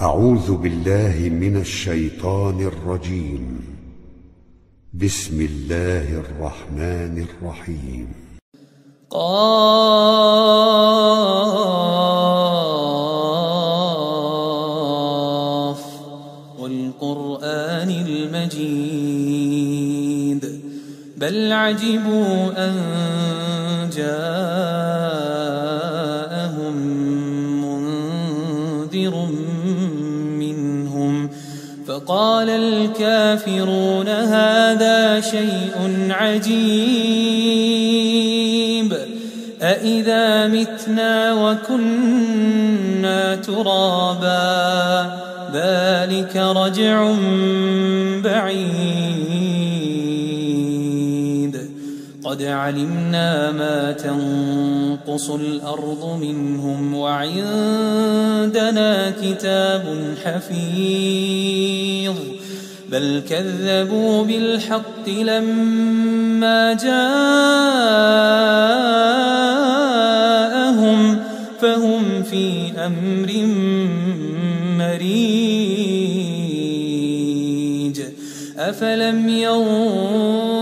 أعوذ بالله من الشيطان الرجيم. بسم الله الرحمن الرحيم. قاف والقرآن المجيد. بل عجبوا فقال الكافرون هذا شيء عجيب. أإذا متنا وكنا ترابا. ذلك رجع قد علمنا ما تنقص الأرض منهم وعندنا كتاب حفيظ بل كذبوا بالحق لما جاءهم فهم في أمر مريج أفلم ينظروا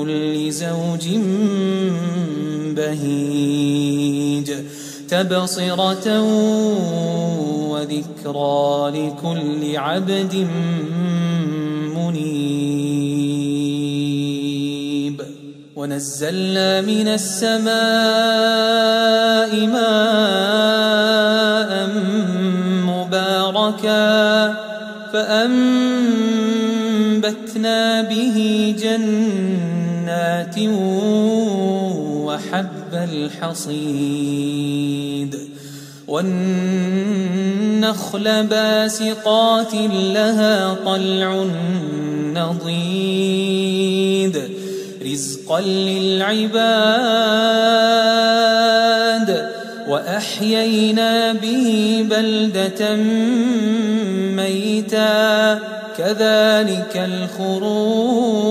كل زوج بهيج تبصرة وذكرى لكل عبد منيب ونزلنا من السماء ماء مباركا فأنبتنا به جنات وحب الحصيد والنخل باسقات لها طلع نضيد رزقا للعباد وأحيينا به بلدة ميتا كذلك الخروج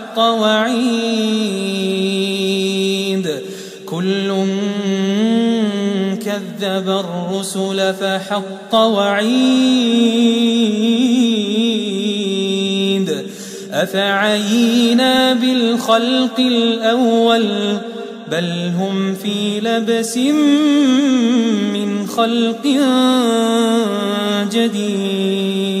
وعيد. كل كذب الرسل فحق وعيد. أفعينا بالخلق الأول؟ بل هم في لبس من خلق جديد.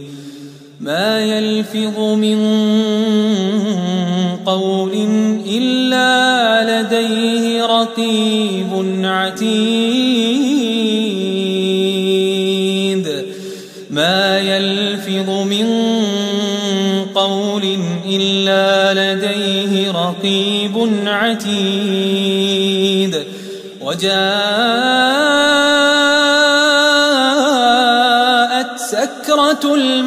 ما يلفظ من قول إلا لديه رقيب عتيد. ما يلفظ من قول إلا لديه رقيب عتيد. وجاءت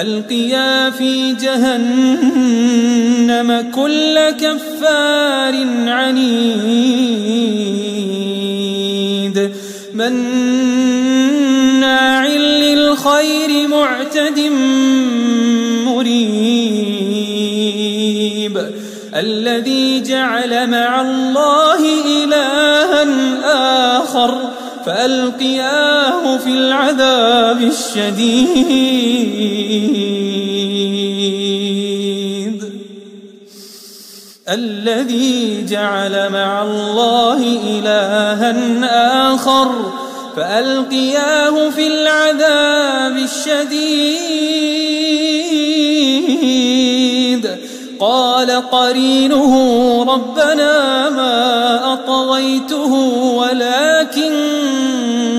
ألقيا في جهنم كل كفار عنيد. مناع للخير معتد مريب. الذي جعل مع الله إلها آخر. فألقياه في العذاب الشديد. الذي جعل مع الله إلها آخر فألقياه في العذاب الشديد. قال قرينه ربنا ما أطغيته ولكن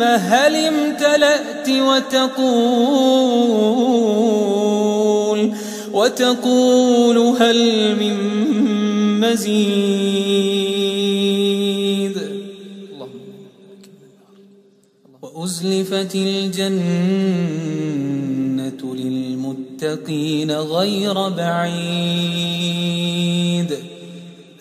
هل امتلأت وتقول وتقول هل من مزيد؟ وأزلفت الجنة للمتقين غير بعيد.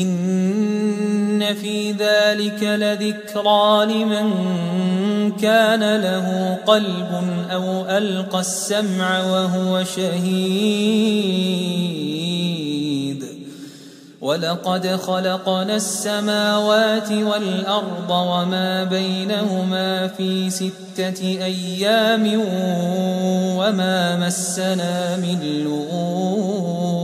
إن في ذلك لذكرى لمن كان له قلب أو ألقى السمع وهو شهيد. ولقد خلقنا السماوات والأرض وما بينهما في ستة أيام وما مسنا من لغوب.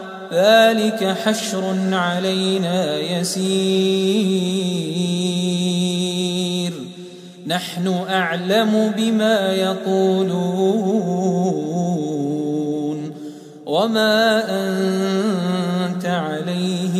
ذلك حشر علينا يسير. نحن أعلم بما يقولون. وما أنت عليهم